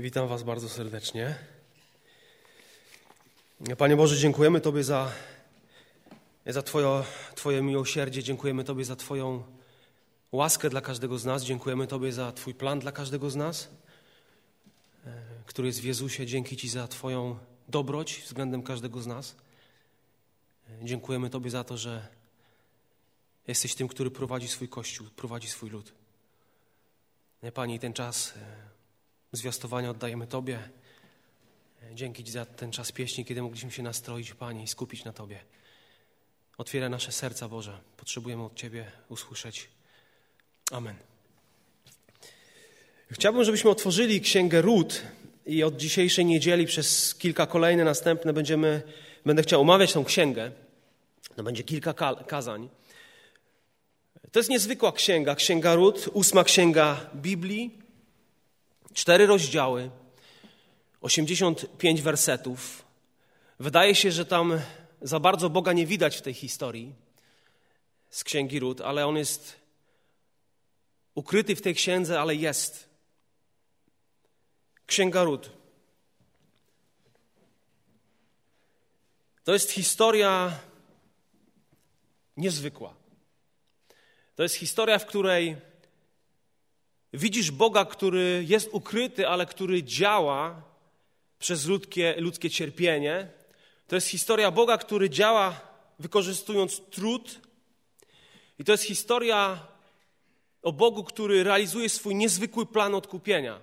Witam Was bardzo serdecznie. Panie Boże, dziękujemy Tobie za, za twoje, twoje miłosierdzie, dziękujemy Tobie za Twoją łaskę dla każdego z nas, dziękujemy Tobie za Twój plan dla każdego z nas, e, który jest w Jezusie. Dzięki Ci za Twoją dobroć względem każdego z nas. E, dziękujemy Tobie za to, że jesteś tym, który prowadzi swój Kościół, prowadzi swój lud. Panie, ten czas e, zwiastowania oddajemy Tobie. Dzięki Ci za ten czas pieśni, kiedy mogliśmy się nastroić, Panie, i skupić na Tobie. Otwieraj nasze serca, Boże. Potrzebujemy od Ciebie usłyszeć. Amen. Chciałbym, żebyśmy otworzyli Księgę Ród i od dzisiejszej niedzieli przez kilka kolejne następne będziemy, będę chciał omawiać tą księgę. To będzie kilka kazań. To jest niezwykła księga, Księga Ród, ósma księga Biblii. Cztery rozdziały, 85 wersetów. Wydaje się, że tam za bardzo Boga nie widać w tej historii z Księgi Ród, ale on jest ukryty w tej księdze, ale jest. Księga Ród. To jest historia niezwykła. To jest historia, w której Widzisz Boga, który jest ukryty, ale który działa przez ludzkie, ludzkie cierpienie. To jest historia Boga, który działa wykorzystując trud. I to jest historia o Bogu, który realizuje swój niezwykły plan odkupienia.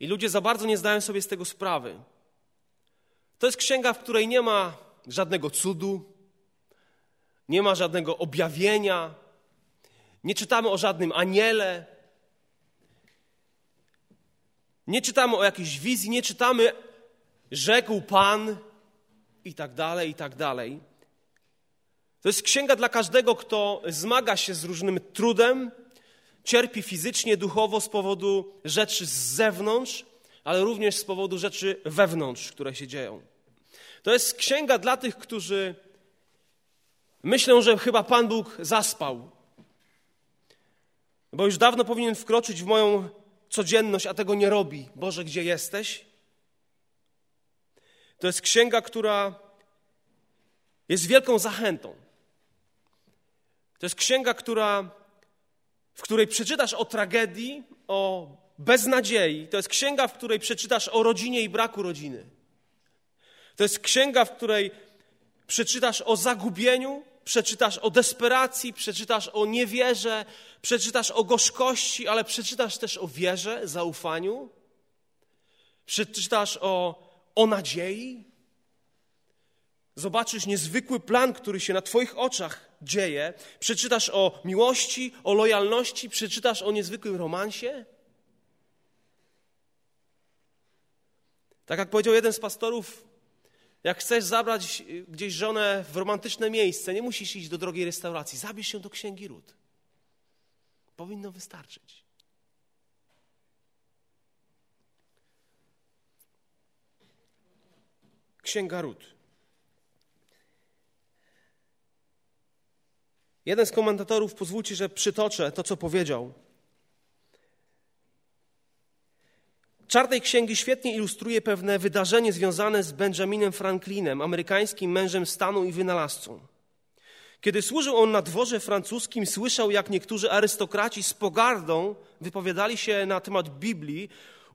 I ludzie za bardzo nie zdają sobie z tego sprawy. To jest księga, w której nie ma żadnego cudu, nie ma żadnego objawienia, nie czytamy o żadnym aniele, nie czytamy o jakiejś wizji, nie czytamy rzekł Pan i tak dalej, i tak dalej. To jest księga dla każdego, kto zmaga się z różnym trudem, cierpi fizycznie, duchowo z powodu rzeczy z zewnątrz, ale również z powodu rzeczy wewnątrz, które się dzieją. To jest księga dla tych, którzy myślą, że chyba Pan Bóg zaspał, bo już dawno powinien wkroczyć w moją codzienność, a tego nie robi. Boże, gdzie jesteś? To jest księga, która jest wielką zachętą. To jest księga, która, w której przeczytasz o tragedii, o beznadziei. To jest księga, w której przeczytasz o rodzinie i braku rodziny. To jest księga, w której przeczytasz o zagubieniu, przeczytasz o desperacji, przeczytasz o niewierze, przeczytasz o gorzkości, ale przeczytasz też o wierze, zaufaniu, przeczytasz o, o nadziei. Zobaczysz niezwykły plan, który się na Twoich oczach dzieje. Przeczytasz o miłości, o lojalności, przeczytasz o niezwykłym romansie. Tak jak powiedział jeden z pastorów, jak chcesz zabrać gdzieś żonę w romantyczne miejsce, nie musisz iść do drogiej restauracji. Zabierz się do Księgi Ród. Powinno wystarczyć. Księga Ród. Jeden z komentatorów, pozwólcie, że przytoczę to, co powiedział. Czarnej Księgi świetnie ilustruje pewne wydarzenie związane z Benjaminem Franklinem, amerykańskim mężem stanu i wynalazcą. Kiedy służył on na dworze francuskim, słyszał, jak niektórzy arystokraci z pogardą wypowiadali się na temat Biblii,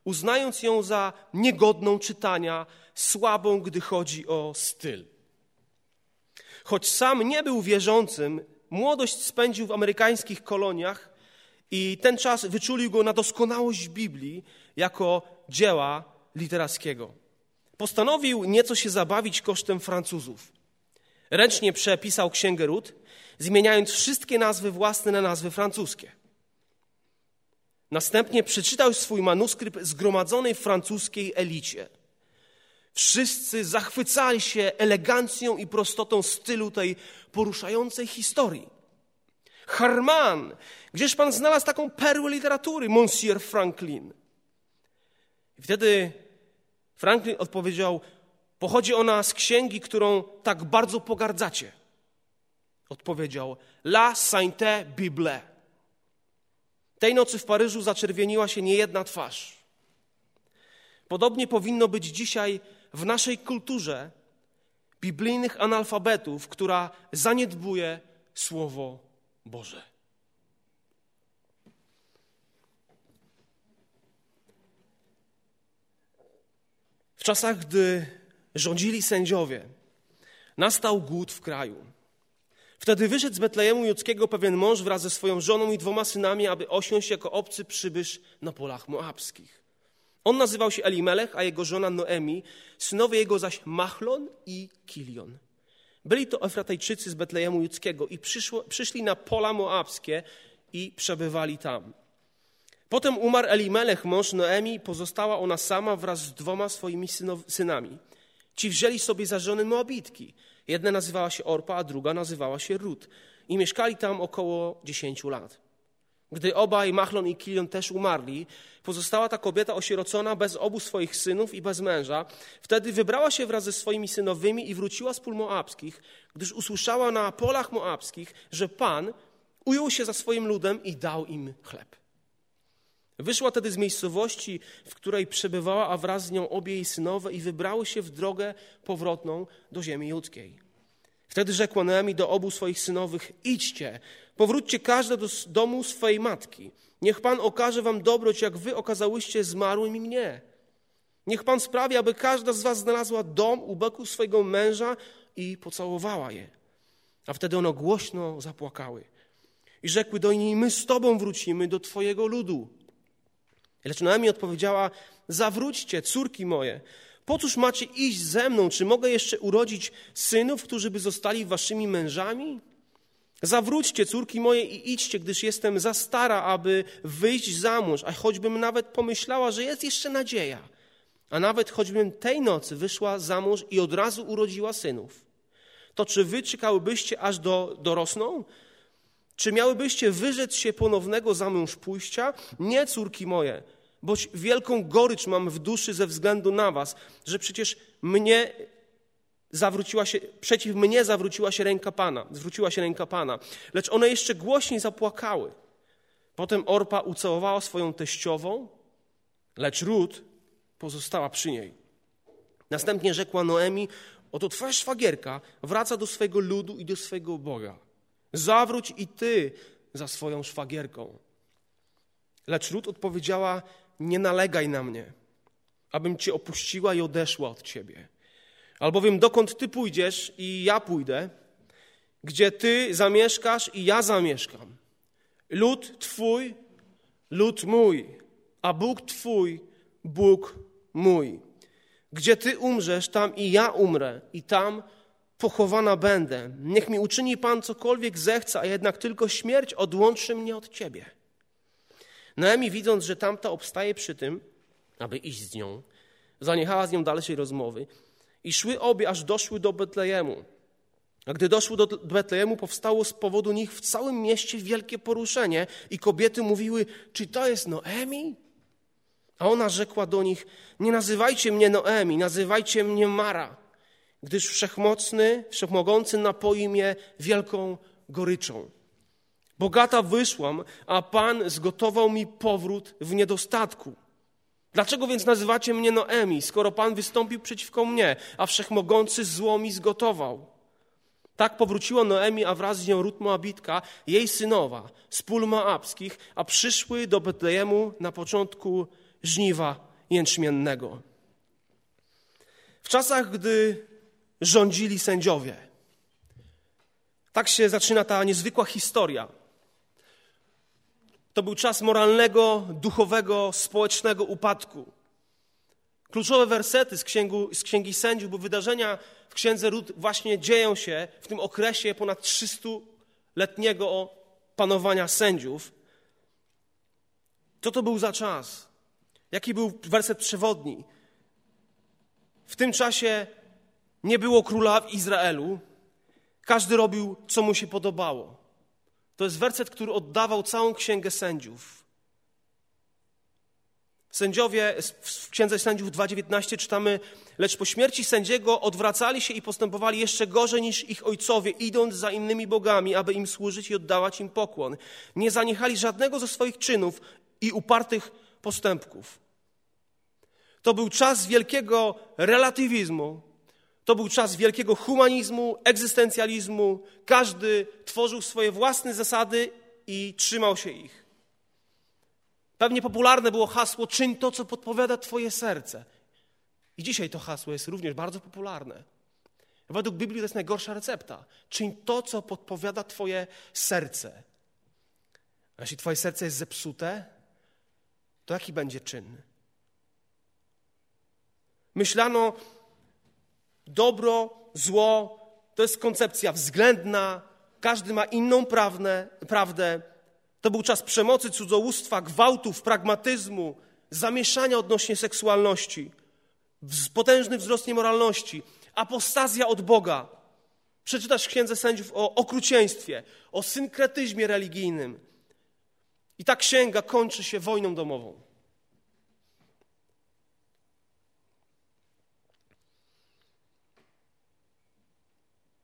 uznając ją za niegodną czytania, słabą, gdy chodzi o styl. Choć sam nie był wierzącym, młodość spędził w amerykańskich koloniach i ten czas wyczulił go na doskonałość Biblii jako dzieła literackiego. Postanowił nieco się zabawić kosztem Francuzów. Ręcznie przepisał Księgę Ród, zmieniając wszystkie nazwy własne na nazwy francuskie. Następnie przeczytał swój manuskrypt zgromadzonej francuskiej elicie. Wszyscy zachwycali się elegancją i prostotą stylu tej poruszającej historii. Harman, gdzież pan znalazł taką perłę literatury, Monsieur Franklin? I wtedy Franklin odpowiedział: Pochodzi ona z księgi, którą tak bardzo pogardzacie. Odpowiedział: La Sainte Bible. Tej nocy w Paryżu zaczerwieniła się niejedna twarz. Podobnie powinno być dzisiaj w naszej kulturze biblijnych analfabetów, która zaniedbuje Słowo Boże. Czasach, gdy rządzili sędziowie, nastał głód w kraju. Wtedy wyszedł z Betlejemu Judzkiego pewien mąż wraz ze swoją żoną i dwoma synami, aby osiąść jako obcy przybysz na polach moabskich. On nazywał się Elimelech, a jego żona Noemi, synowie jego zaś Machlon i Kilion. Byli to Efratejczycy z Betlejemu Judzkiego i przyszło, przyszli na pola moabskie i przebywali tam. Potem umarł Elimelech, mąż Noemi, pozostała ona sama wraz z dwoma swoimi synami. Ci wzięli sobie za żony Moabitki. Jedna nazywała się Orpa, a druga nazywała się Rut. I mieszkali tam około dziesięciu lat. Gdy obaj, Machlon i Kilion też umarli, pozostała ta kobieta osierocona bez obu swoich synów i bez męża. Wtedy wybrała się wraz ze swoimi synowymi i wróciła z pól moabskich, gdyż usłyszała na polach moabskich, że Pan ujął się za swoim ludem i dał im chleb. Wyszła tedy z miejscowości, w której przebywała, a wraz z nią obie jej synowe i wybrały się w drogę powrotną do ziemi judzkiej. Wtedy rzekła Noemi do obu swoich synowych, idźcie, powróćcie każde do domu swojej matki. Niech Pan okaże wam dobroć, jak wy okazałyście zmarłym i mnie. Niech Pan sprawi, aby każda z was znalazła dom u boku swojego męża i pocałowała je. A wtedy ono głośno zapłakały. I rzekły do niej, my z Tobą wrócimy do Twojego ludu. Lecz Noemi odpowiedziała, zawróćcie, córki moje, po cóż macie iść ze mną? Czy mogę jeszcze urodzić synów, którzy by zostali waszymi mężami? Zawróćcie, córki moje, i idźcie, gdyż jestem za stara, aby wyjść za mąż, a choćbym nawet pomyślała, że jest jeszcze nadzieja, a nawet choćbym tej nocy wyszła za mąż i od razu urodziła synów, to czy wy czekałybyście, aż do, dorosną? Czy miałybyście wyrzec się ponownego za mąż pójścia? Nie, córki moje, boć wielką gorycz mam w duszy ze względu na was, że przecież mnie zawróciła się, przeciw mnie zawróciła się ręka Pana, zwróciła się ręka Pana. Lecz one jeszcze głośniej zapłakały. Potem Orpa ucałowała swoją teściową, lecz Ród pozostała przy niej. Następnie rzekła Noemi, oto twoja szwagierka wraca do swojego ludu i do swojego Boga. Zawróć i ty za swoją szwagierką. Lecz Ród odpowiedziała, nie nalegaj na mnie, abym cię opuściła i odeszła od ciebie. Albowiem dokąd ty pójdziesz i ja pójdę, gdzie ty zamieszkasz i ja zamieszkam. Lud twój, lud mój, a Bóg twój, Bóg mój. Gdzie ty umrzesz, tam i ja umrę, i tam pochowana będę. Niech mi uczyni Pan cokolwiek zechce, a jednak tylko śmierć odłączy mnie od ciebie. Noemi, widząc, że tamta obstaje przy tym, aby iść z nią, zaniechała z nią dalszej rozmowy i szły obie, aż doszły do Betlejemu. A gdy doszły do Betlejemu, powstało z powodu nich w całym mieście wielkie poruszenie i kobiety mówiły, czy to jest Noemi? A ona rzekła do nich, nie nazywajcie mnie Noemi, nazywajcie mnie Mara, gdyż wszechmocny, wszechmogący napoi mnie wielką goryczą. Bogata wyszłam, a Pan zgotował mi powrót w niedostatku. Dlaczego więc nazywacie mnie Noemi, skoro Pan wystąpił przeciwko mnie, a Wszechmogący zło mi zgotował? Tak powróciła Noemi, a wraz z nią Rut Moabitka, jej synowa, z pól moabskich, a przyszły do Betlejemu na początku żniwa jęczmiennego. W czasach, gdy rządzili sędziowie, tak się zaczyna ta niezwykła historia to był czas moralnego, duchowego, społecznego upadku. Kluczowe wersety z, księgu, z Księgi Sędziów, bo wydarzenia w Księdze Ród właśnie dzieją się w tym okresie ponad 300-letniego panowania sędziów. Co to był za czas? Jaki był werset przewodni? W tym czasie nie było króla w Izraelu. Każdy robił, co mu się podobało. To jest werset, który oddawał całą księgę sędziów. Sędziowie, w Księdze Sędziów 2,19 czytamy, lecz po śmierci sędziego odwracali się i postępowali jeszcze gorzej niż ich ojcowie, idąc za innymi bogami, aby im służyć i oddawać im pokłon. Nie zaniechali żadnego ze swoich czynów i upartych postępków. To był czas wielkiego relatywizmu. To był czas wielkiego humanizmu, egzystencjalizmu. Każdy tworzył swoje własne zasady i trzymał się ich. Pewnie popularne było hasło: czyń to, co podpowiada Twoje serce. I dzisiaj to hasło jest również bardzo popularne. Według Biblii to jest najgorsza recepta. Czyń to, co podpowiada Twoje serce. A jeśli Twoje serce jest zepsute, to jaki będzie czyn? Myślano, dobro, zło to jest koncepcja względna, każdy ma inną prawdę, prawdę. To był czas przemocy, cudzołóstwa, gwałtów, pragmatyzmu, zamieszania odnośnie seksualności, potężny wzrost niemoralności, apostazja od Boga. Przeczytasz w Księdze Sędziów o okrucieństwie, o synkretyzmie religijnym. I ta księga kończy się wojną domową.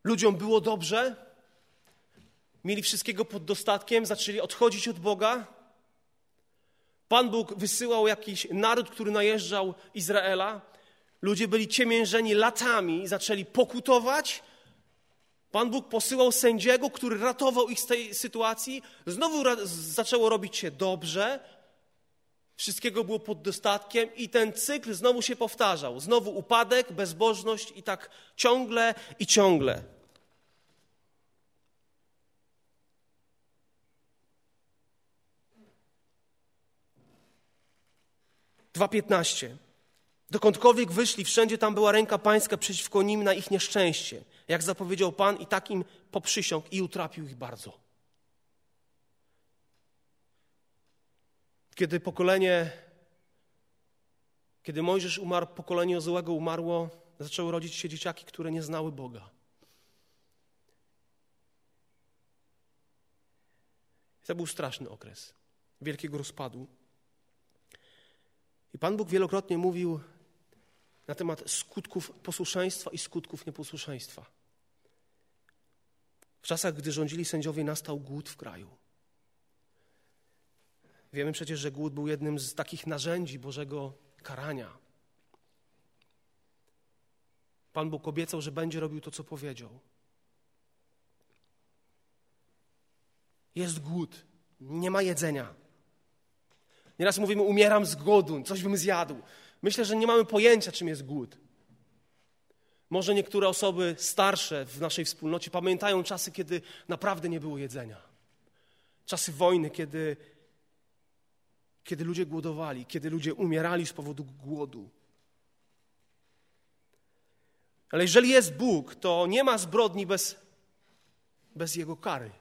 Ludziom było dobrze, mieli wszystkiego pod dostatkiem, zaczęli odchodzić od Boga. Pan Bóg wysyłał jakiś naród, który najeżdżał Izraela. Ludzie byli ciemiężeni latami zaczęli pokutować. Pan Bóg posyłał sędziego, który ratował ich z tej sytuacji. Znowu zaczęło robić się dobrze. Wszystkiego było pod dostatkiem i ten cykl znowu się powtarzał. Znowu upadek, bezbożność i tak ciągle i ciągle. 2.15. Dokądkolwiek wyszli, wszędzie tam była ręka pańska przeciwko nim na ich nieszczęście. Jak zapowiedział Pan i tak im poprzysiągł i utrapił ich bardzo. Kiedy pokolenie, kiedy Mojżesz umarł, pokolenie złego umarło, zaczęły rodzić się dzieciaki, które nie znały Boga. To był straszny okres wielkiego rozpadu. I Pan Bóg wielokrotnie mówił na temat skutków posłuszeństwa i skutków nieposłuszeństwa. W czasach, gdy rządzili sędziowie, nastał głód w kraju. Wiemy przecież, że głód był jednym z takich narzędzi Bożego karania. Pan Bóg obiecał, że będzie robił to, co powiedział. Jest głód, nie ma jedzenia. Nieraz mówimy, umieram z głodu, coś bym zjadł. Myślę, że nie mamy pojęcia, czym jest głód. Może niektóre osoby starsze w naszej wspólnocie pamiętają czasy, kiedy naprawdę nie było jedzenia. Czasy wojny, kiedy, kiedy ludzie głodowali, kiedy ludzie umierali z powodu głodu. Ale jeżeli jest Bóg, to nie ma zbrodni bez, bez Jego kary.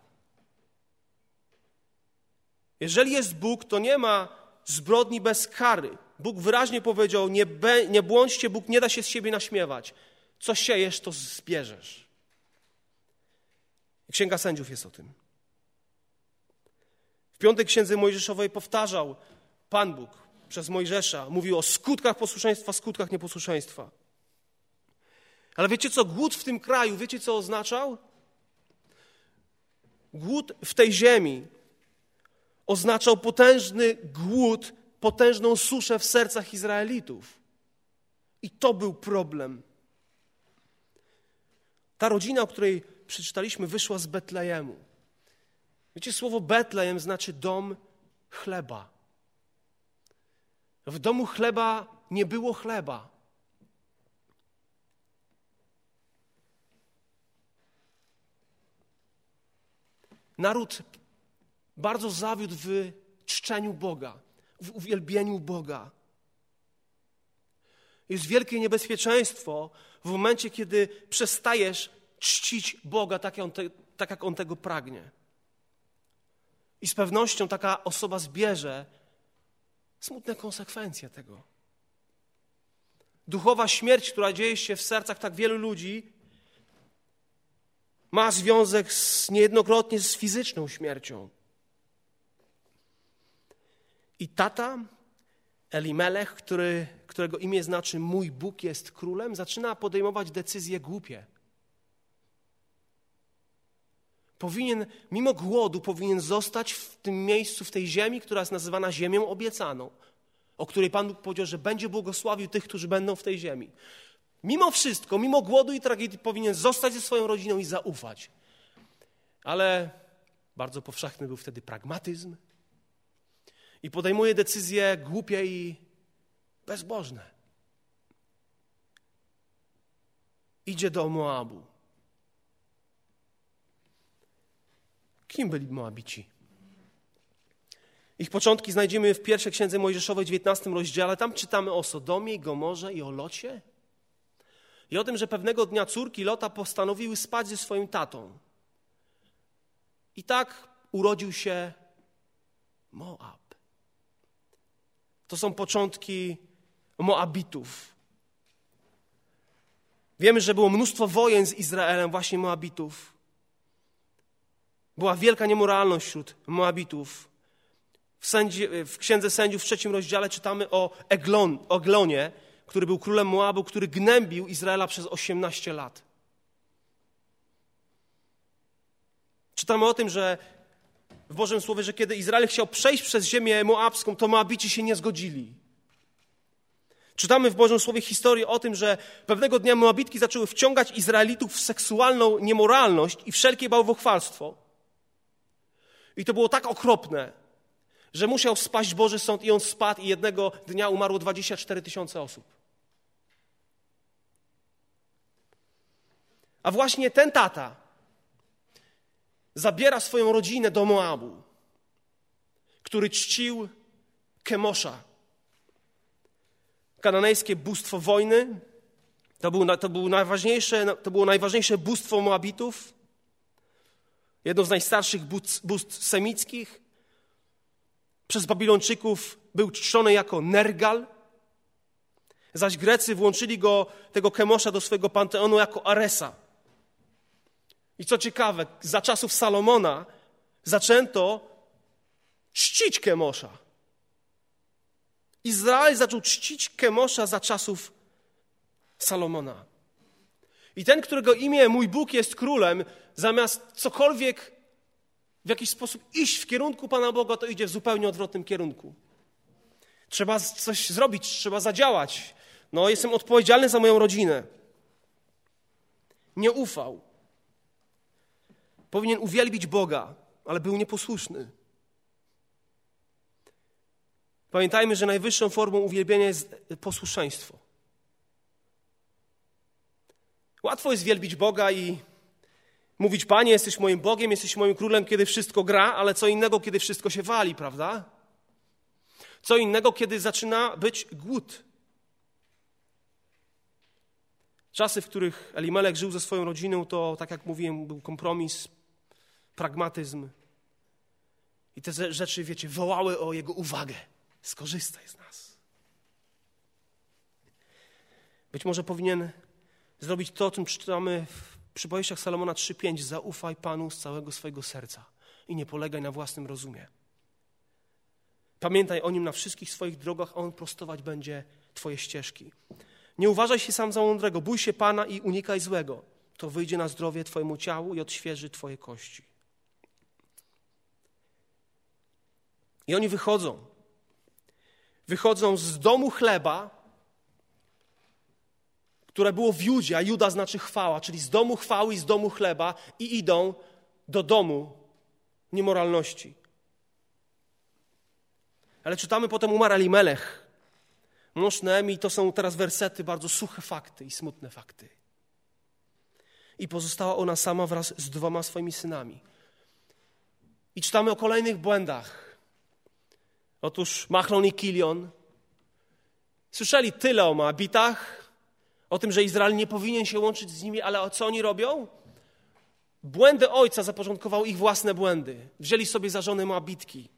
Jeżeli jest Bóg, to nie ma zbrodni bez kary. Bóg wyraźnie powiedział: nie, be, nie błądźcie, Bóg nie da się z siebie naśmiewać. Co siejesz, to zbierzesz. Księga Sędziów jest o tym. W piątej księdze Mojżeszowej powtarzał Pan Bóg przez Mojżesza, mówił o skutkach posłuszeństwa, skutkach nieposłuszeństwa. Ale wiecie co? Głód w tym kraju, wiecie co oznaczał? Głód w tej ziemi oznaczał potężny głód, potężną suszę w sercach Izraelitów. I to był problem. Ta rodzina, o której przeczytaliśmy, wyszła z Betlejemu. Wiecie, słowo Betlejem znaczy dom chleba. W domu chleba nie było chleba. Naród bardzo zawiódł w czczeniu Boga, w uwielbieniu Boga. Jest wielkie niebezpieczeństwo w momencie, kiedy przestajesz czcić Boga tak jak, te, tak, jak On tego pragnie. I z pewnością taka osoba zbierze smutne konsekwencje tego. Duchowa śmierć, która dzieje się w sercach tak wielu ludzi, ma związek z, niejednokrotnie z fizyczną śmiercią. I tata, Elimelech, który, którego imię znaczy mój Bóg jest królem, zaczyna podejmować decyzje głupie. Powinien, mimo głodu, powinien zostać w tym miejscu, w tej ziemi, która jest nazywana ziemią obiecaną. o której Pan Bóg powiedział, że będzie błogosławił tych, którzy będą w tej ziemi. Mimo wszystko, mimo głodu i tragedii, powinien zostać ze swoją rodziną i zaufać. Ale bardzo powszechny był wtedy pragmatyzm i podejmuje decyzje głupie i bezbożne. Idzie do Moabu. Kim byli Moabici? Ich początki znajdziemy w pierwszej księdze Mojżeszowej, 19 rozdziale. Tam czytamy o Sodomie, Gomorze i o Locie. I o tym, że pewnego dnia córki Lota postanowiły spać ze swoim tatą. I tak urodził się Moab. To są początki Moabitów. Wiemy, że było mnóstwo wojen z Izraelem, właśnie Moabitów. Była wielka niemoralność wśród Moabitów. W, sędzi, w Księdze Sędziów w trzecim rozdziale czytamy o, Eglon, o Eglonie, który był królem Moabu, który gnębił Izraela przez 18 lat. Czytamy o tym, że w Bożym Słowie, że kiedy Izrael chciał przejść przez ziemię moabską, to Moabici się nie zgodzili. Czytamy w Bożym Słowie historię o tym, że pewnego dnia Moabitki zaczęły wciągać Izraelitów w seksualną niemoralność i wszelkie bałwochwalstwo. I to było tak okropne, że musiał spaść Boży Sąd i on spadł i jednego dnia umarło 24 tysiące osób. A właśnie ten tata zabiera swoją rodzinę do Moabu, który czcił Kemosza, kananejskie bóstwo wojny. To, był, to, był najważniejsze, to było najważniejsze bóstwo Moabitów, jedno z najstarszych bóstw semickich. Przez Babilończyków był czczony jako Nergal, zaś Grecy włączyli go, tego Kemosza, do swojego panteonu jako Aresa. I co ciekawe, za czasów Salomona zaczęto czcić Kemosza. Izrael zaczął czcić Kemosza za czasów Salomona. I ten, którego imię mój Bóg jest królem, zamiast cokolwiek w jakiś sposób iść w kierunku Pana Boga, to idzie w zupełnie odwrotnym kierunku. Trzeba coś zrobić, trzeba zadziałać. No, jestem odpowiedzialny za moją rodzinę. Nie ufał. Powinien uwielbić Boga, ale był nieposłuszny. Pamiętajmy, że najwyższą formą uwielbienia jest posłuszeństwo. Łatwo jest wielbić Boga i mówić: Panie, jesteś moim Bogiem, jesteś moim królem, kiedy wszystko gra, ale co innego, kiedy wszystko się wali, prawda? Co innego, kiedy zaczyna być głód. Czasy, w których Elimelech żył ze swoją rodziną, to, tak jak mówiłem, był kompromis, pragmatyzm. I te rzeczy, wiecie, wołały o jego uwagę. Skorzystaj z nas. Być może powinien zrobić to, o czym czytamy w przypowieściach Salomona 3:5. Zaufaj Panu z całego swojego serca i nie polegaj na własnym rozumie. Pamiętaj o nim na wszystkich swoich drogach, a on prostować będzie Twoje ścieżki. Nie uważaj się sam za mądrego, bój się Pana i unikaj złego. To wyjdzie na zdrowie Twojemu ciału i odświeży Twoje kości. I oni wychodzą wychodzą z domu chleba, które było w Judzie, a Juda znaczy chwała, czyli z domu chwały i z domu chleba i idą do domu niemoralności. Ale czytamy potem umarł Elimelech. Mąż Neemi to są teraz wersety, bardzo suche fakty i smutne fakty. I pozostała ona sama wraz z dwoma swoimi synami. I czytamy o kolejnych błędach, Otóż Machlon i Kilion słyszeli tyle o Moabitach, o tym, że Izrael nie powinien się łączyć z nimi, ale o co oni robią? Błędy ojca zaporządkowały ich własne błędy. Wzięli sobie za żony Moabitki.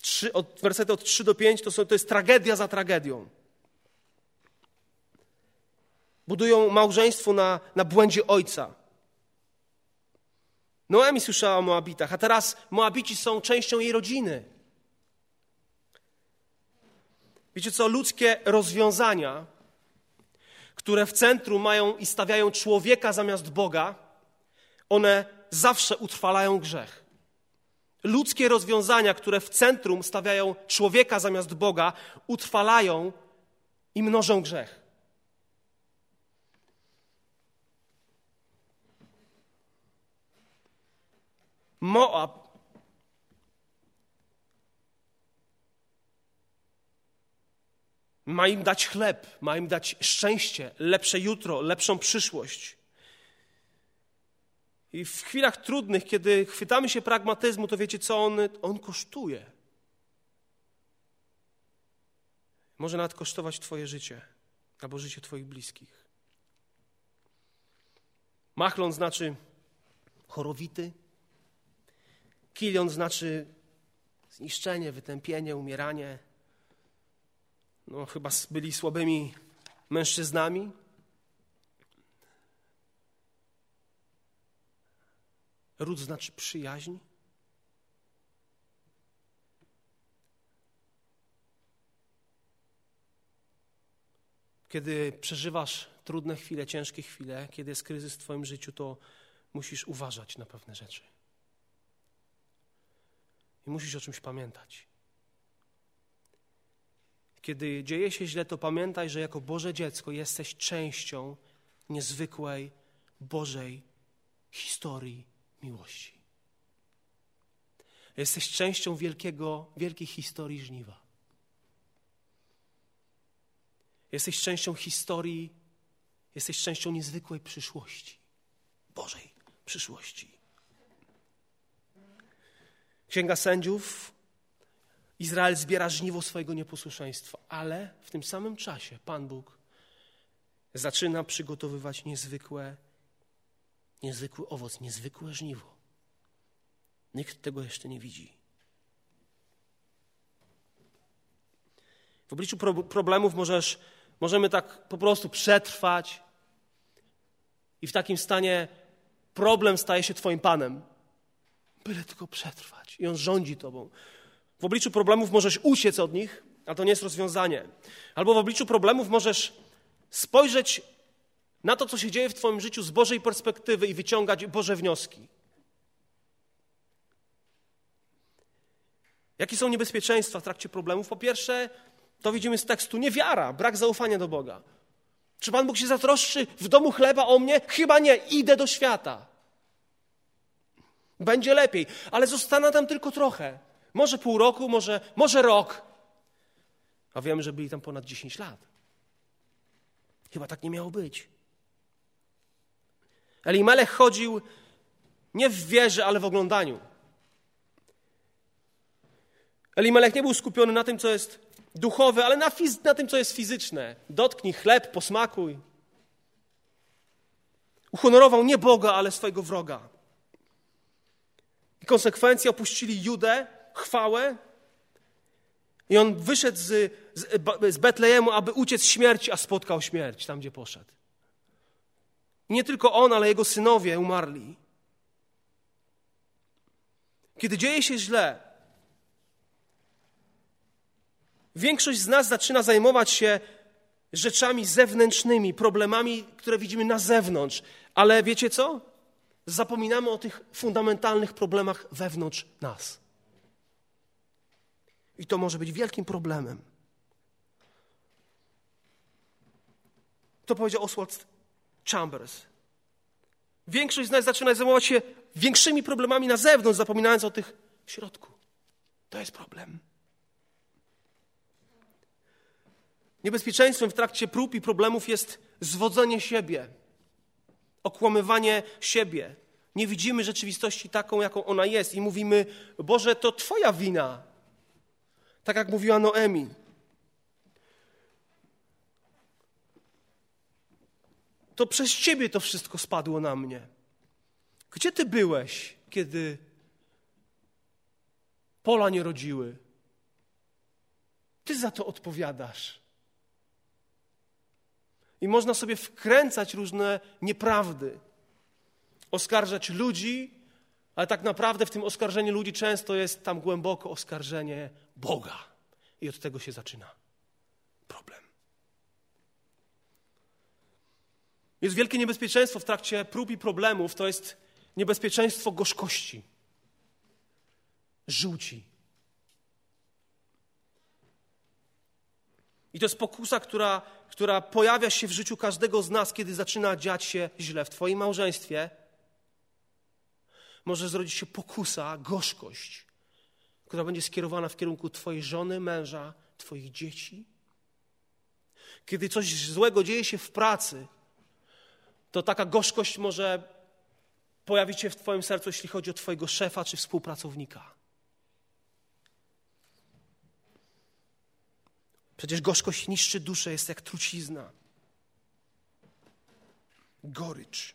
Trzy, od, wersety od 3 do 5 to, są, to jest tragedia za tragedią. Budują małżeństwo na, na błędzie ojca. Noemi słyszała o Moabitach, a teraz Moabici są częścią jej rodziny. Wiecie co? Ludzkie rozwiązania, które w centrum mają i stawiają człowieka zamiast Boga, one zawsze utrwalają grzech. Ludzkie rozwiązania, które w centrum stawiają człowieka zamiast Boga, utrwalają i mnożą grzech. Moab ma im dać chleb, ma im dać szczęście, lepsze jutro, lepszą przyszłość. I w chwilach trudnych, kiedy chwytamy się pragmatyzmu, to wiecie co? On, on kosztuje. Może nawet kosztować Twoje życie albo życie Twoich bliskich. Machlon znaczy chorowity, kilion znaczy zniszczenie, wytępienie, umieranie. No, chyba byli słabymi mężczyznami. Ród znaczy przyjaźń. Kiedy przeżywasz trudne chwile, ciężkie chwile, kiedy jest kryzys w Twoim życiu, to musisz uważać na pewne rzeczy. I musisz o czymś pamiętać. Kiedy dzieje się źle, to pamiętaj, że jako Boże dziecko jesteś częścią niezwykłej Bożej historii miłości. Jesteś częścią wielkiego, wielkiej historii żniwa. Jesteś częścią historii, jesteś częścią niezwykłej przyszłości, Bożej przyszłości. Księga Sędziów. Izrael zbiera żniwo swojego nieposłuszeństwa, ale w tym samym czasie Pan Bóg zaczyna przygotowywać niezwykłe, niezwykły owoc, niezwykłe żniwo. Nikt tego jeszcze nie widzi. W obliczu problemów możesz, możemy tak po prostu przetrwać i w takim stanie problem staje się Twoim Panem. Byle tylko przetrwać i On rządzi Tobą. W obliczu problemów możesz uciec od nich, a to nie jest rozwiązanie. Albo w obliczu problemów możesz spojrzeć na to, co się dzieje w Twoim życiu z Bożej perspektywy i wyciągać Boże wnioski. Jakie są niebezpieczeństwa w trakcie problemów? Po pierwsze, to widzimy z tekstu niewiara, brak zaufania do Boga. Czy Pan Bóg się zatroszczy w domu chleba o mnie? Chyba nie, idę do świata. Będzie lepiej, ale zostanę tam tylko trochę. Może pół roku, może, może rok. A wiemy, że byli tam ponad 10 lat. Chyba tak nie miało być. Elimelech chodził nie w wierze, ale w oglądaniu. Elimelech nie był skupiony na tym, co jest duchowe, ale na, fiz- na tym, co jest fizyczne. Dotknij chleb, posmakuj. Uhonorował nie Boga, ale swojego wroga. I konsekwencje opuścili Judę, chwałę. I on wyszedł z, z, z Betlejemu, aby uciec śmierci, a spotkał śmierć tam, gdzie poszedł. Nie tylko on, ale jego synowie umarli. Kiedy dzieje się źle, większość z nas zaczyna zajmować się rzeczami zewnętrznymi, problemami, które widzimy na zewnątrz. Ale wiecie co? Zapominamy o tych fundamentalnych problemach wewnątrz nas. I to może być wielkim problemem. To powiedział Oswald Chambers. Większość z nas zaczyna zajmować się większymi problemami na zewnątrz, zapominając o tych w środku. To jest problem. Niebezpieczeństwem w trakcie prób i problemów jest zwodzenie siebie, okłamywanie siebie. Nie widzimy rzeczywistości taką, jaką ona jest i mówimy: Boże, to Twoja wina. Tak jak mówiła Noemi. To przez Ciebie to wszystko spadło na mnie. Gdzie Ty byłeś, kiedy pola nie rodziły? Ty za to odpowiadasz. I można sobie wkręcać różne nieprawdy, oskarżać ludzi, ale tak naprawdę w tym oskarżeniu ludzi często jest tam głęboko oskarżenie Boga. I od tego się zaczyna problem. Jest wielkie niebezpieczeństwo w trakcie prób i problemów, to jest niebezpieczeństwo gorzkości. żółci. I to jest pokusa, która, która pojawia się w życiu każdego z nas, kiedy zaczyna dziać się źle w Twoim małżeństwie. Może zrodzić się pokusa, gorzkość, która będzie skierowana w kierunku Twojej żony, męża, Twoich dzieci. Kiedy coś złego dzieje się w pracy, to taka gorzkość może pojawić się w Twoim sercu, jeśli chodzi o Twojego szefa czy współpracownika. Przecież gorzkość niszczy duszę, jest jak trucizna. Gorycz.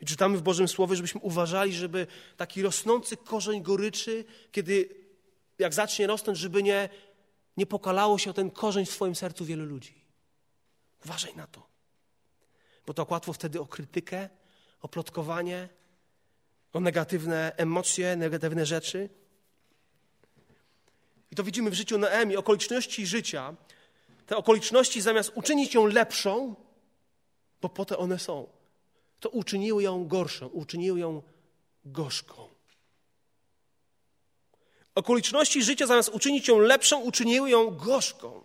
I czytamy w Bożym Słowie, żebyśmy uważali, żeby taki rosnący korzeń goryczy, kiedy jak zacznie rosnąć, żeby nie, nie pokalało się o ten korzeń w swoim sercu wielu ludzi. Uważaj na to. Bo to łatwo wtedy o krytykę, o plotkowanie, o negatywne emocje, negatywne rzeczy. I to widzimy w życiu Neemi, okoliczności życia. Te okoliczności zamiast uczynić ją lepszą, bo po to one są, to uczyniły ją gorszą, uczyniły ją gorzką. Okoliczności życia zamiast uczynić ją lepszą, uczyniły ją gorzką.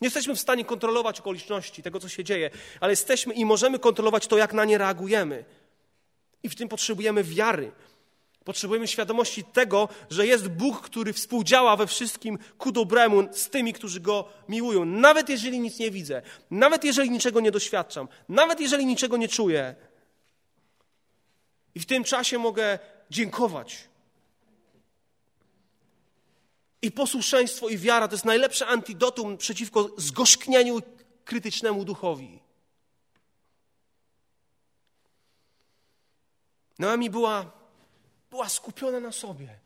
Nie jesteśmy w stanie kontrolować okoliczności tego, co się dzieje, ale jesteśmy i możemy kontrolować to, jak na nie reagujemy. I w tym potrzebujemy wiary. Potrzebujemy świadomości tego, że jest Bóg, który współdziała we wszystkim ku dobremu z tymi, którzy Go miłują. Nawet jeżeli nic nie widzę, nawet jeżeli niczego nie doświadczam, nawet jeżeli niczego nie czuję. I w tym czasie mogę dziękować i posłuszeństwo i wiara to jest najlepsze antidotum przeciwko zgorzknieniu krytycznemu duchowi. Noemi była, była skupiona na sobie.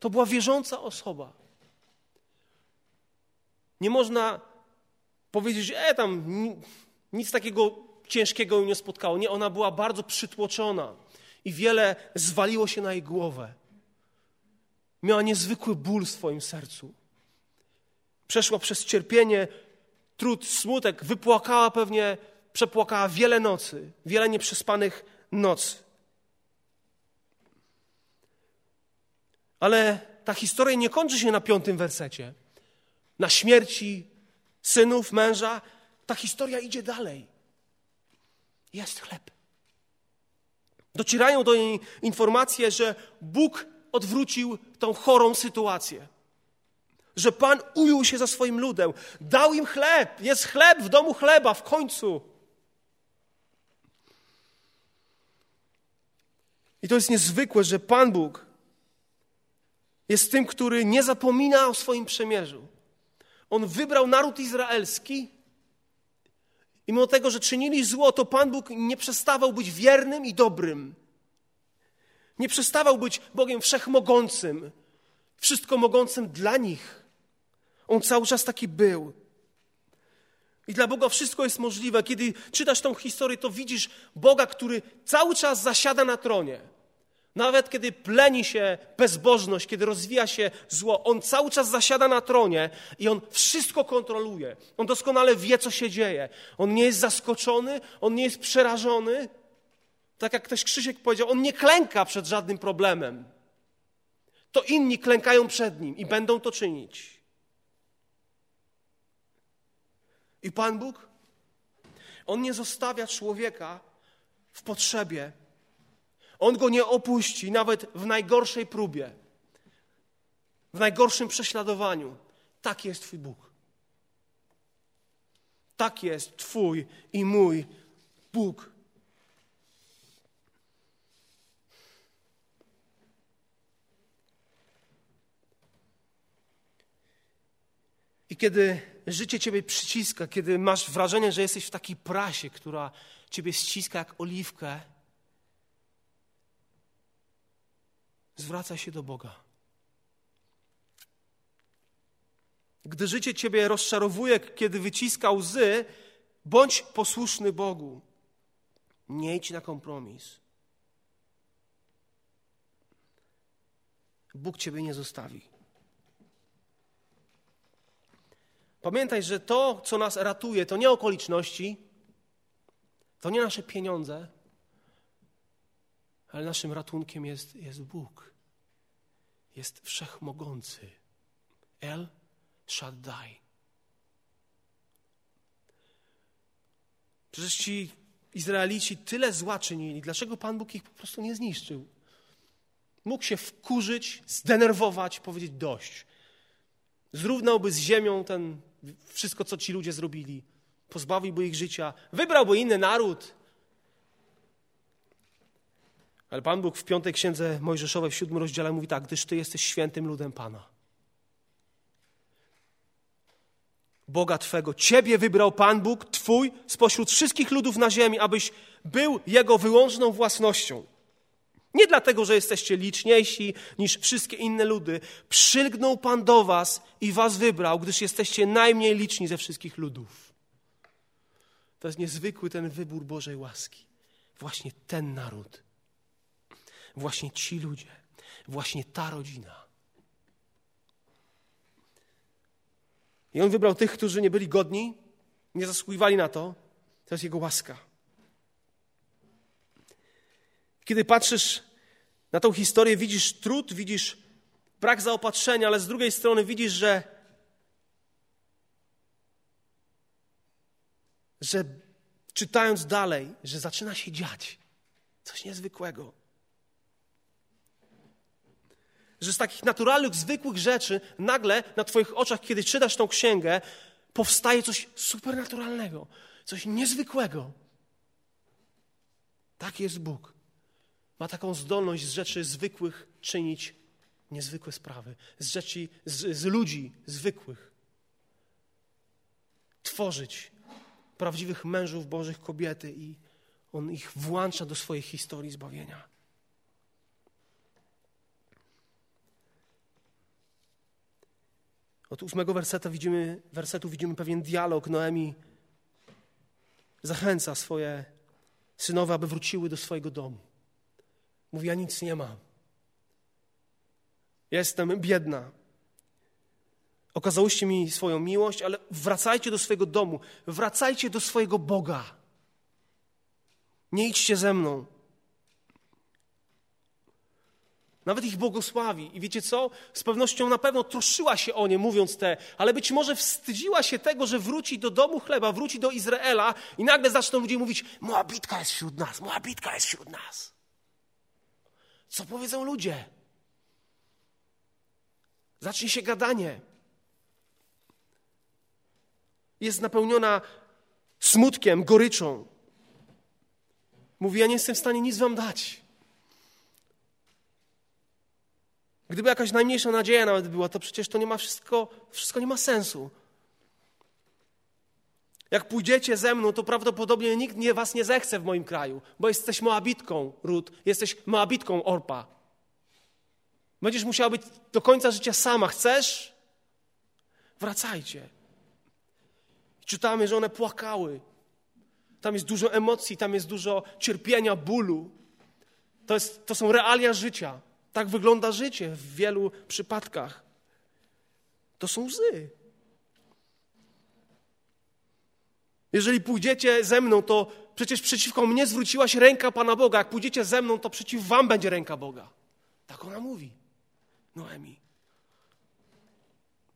To była wierząca osoba. Nie można powiedzieć, że e, tam nic takiego ciężkiego ją nie spotkało. Nie, ona była bardzo przytłoczona i wiele zwaliło się na jej głowę. Miała niezwykły ból w swoim sercu. Przeszła przez cierpienie, trud, smutek, wypłakała pewnie, przepłakała wiele nocy, wiele nieprzespanych nocy. Ale ta historia nie kończy się na piątym wersecie. Na śmierci synów, męża. Ta historia idzie dalej. Jest chleb. Docierają do niej informacje, że Bóg odwrócił tą chorą sytuację. Że Pan ujął się za swoim ludem, dał im chleb, jest chleb w domu chleba w końcu. I to jest niezwykłe, że Pan Bóg jest tym, który nie zapomina o swoim przemierzu. On wybrał naród izraelski i mimo tego, że czynili zło, to Pan Bóg nie przestawał być wiernym i dobrym. Nie przestawał być Bogiem wszechmogącym, wszystko mogącym dla nich. On cały czas taki był. I dla Boga wszystko jest możliwe. Kiedy czytasz tą historię, to widzisz Boga, który cały czas zasiada na tronie. Nawet kiedy pleni się bezbożność, kiedy rozwija się zło, on cały czas zasiada na tronie i on wszystko kontroluje. On doskonale wie, co się dzieje. On nie jest zaskoczony, on nie jest przerażony. Tak jak ktoś Krzysiek powiedział, on nie klęka przed żadnym problemem. To inni klękają przed nim i będą to czynić. I Pan Bóg, On nie zostawia człowieka w potrzebie. On go nie opuści nawet w najgorszej próbie, w najgorszym prześladowaniu. Tak jest Twój Bóg. Tak jest Twój i mój Bóg. I kiedy życie ciebie przyciska, kiedy masz wrażenie, że jesteś w takiej prasie, która ciebie ściska jak oliwkę, zwracaj się do Boga. Gdy życie ciebie rozczarowuje, kiedy wyciska łzy, bądź posłuszny Bogu. Nie idź na kompromis. Bóg ciebie nie zostawi. Pamiętaj, że to, co nas ratuje, to nie okoliczności, to nie nasze pieniądze, Ale naszym ratunkiem jest, jest Bóg. Jest wszechmogący. El Shaddai. Przecież ci Izraelici tyle zła czynili. Dlaczego Pan Bóg ich po prostu nie zniszczył? Mógł się wkurzyć, zdenerwować, powiedzieć dość. Zrównałby z ziemią ten, wszystko, co ci ludzie zrobili. Pozbawiłby ich życia. Wybrałby inny naród. Ale Pan Bóg w piątej księdze Mojżeszowej, w siódmym rozdziale mówi tak, gdyż Ty jesteś świętym ludem Pana. Boga Twego. Ciebie wybrał Pan Bóg Twój spośród wszystkich ludów na ziemi, abyś był Jego wyłączną własnością. Nie dlatego, że jesteście liczniejsi niż wszystkie inne ludy. Przylgnął Pan do Was i Was wybrał, gdyż jesteście najmniej liczni ze wszystkich ludów. To jest niezwykły ten wybór Bożej łaski. Właśnie ten naród, właśnie ci ludzie, właśnie ta rodzina. I on wybrał tych, którzy nie byli godni, nie zasługiwali na to. To jest jego łaska. Kiedy patrzysz na tą historię, widzisz trud, widzisz brak zaopatrzenia, ale z drugiej strony widzisz, że, że czytając dalej, że zaczyna się dziać coś niezwykłego że z takich naturalnych, zwykłych rzeczy nagle na Twoich oczach, kiedy czytasz tą księgę, powstaje coś supernaturalnego, coś niezwykłego. Tak jest Bóg. Ma taką zdolność z rzeczy zwykłych czynić niezwykłe sprawy, z rzeczy, z, z ludzi zwykłych. Tworzyć prawdziwych mężów Bożych, kobiety i On ich włącza do swojej historii zbawienia. Od ósmego wersetu widzimy, wersetu widzimy pewien dialog. Noemi zachęca swoje synowe, aby wróciły do swojego domu. Mówi, ja nic nie mam. Jestem biedna. Okazałyście mi swoją miłość, ale wracajcie do swojego domu. Wracajcie do swojego Boga. Nie idźcie ze mną. Nawet ich błogosławi. I wiecie co? Z pewnością na pewno troszyła się o nie, mówiąc te, ale być może wstydziła się tego, że wróci do domu chleba, wróci do Izraela i nagle zaczną ludzie mówić: Moabitka jest wśród nas, Moabitka jest wśród nas. Co powiedzą ludzie? Zacznie się gadanie. Jest napełniona smutkiem, goryczą. Mówi: Ja nie jestem w stanie nic wam dać. Gdyby jakaś najmniejsza nadzieja nawet była, to przecież to nie ma wszystko, wszystko nie ma sensu. Jak pójdziecie ze mną, to prawdopodobnie nikt nie, was nie zechce w moim kraju, bo jesteś Moabitką, Rut, jesteś Moabitką, Orpa. Będziesz musiała być do końca życia sama. Chcesz? Wracajcie. Czytamy, że one płakały. Tam jest dużo emocji, tam jest dużo cierpienia, bólu. To, jest, to są realia życia. Tak wygląda życie w wielu przypadkach. To są łzy. Jeżeli pójdziecie ze mną, to przecież przeciwko mnie zwróciła się ręka Pana Boga. Jak pójdziecie ze mną, to przeciw wam będzie ręka Boga. Tak ona mówi. Noemi.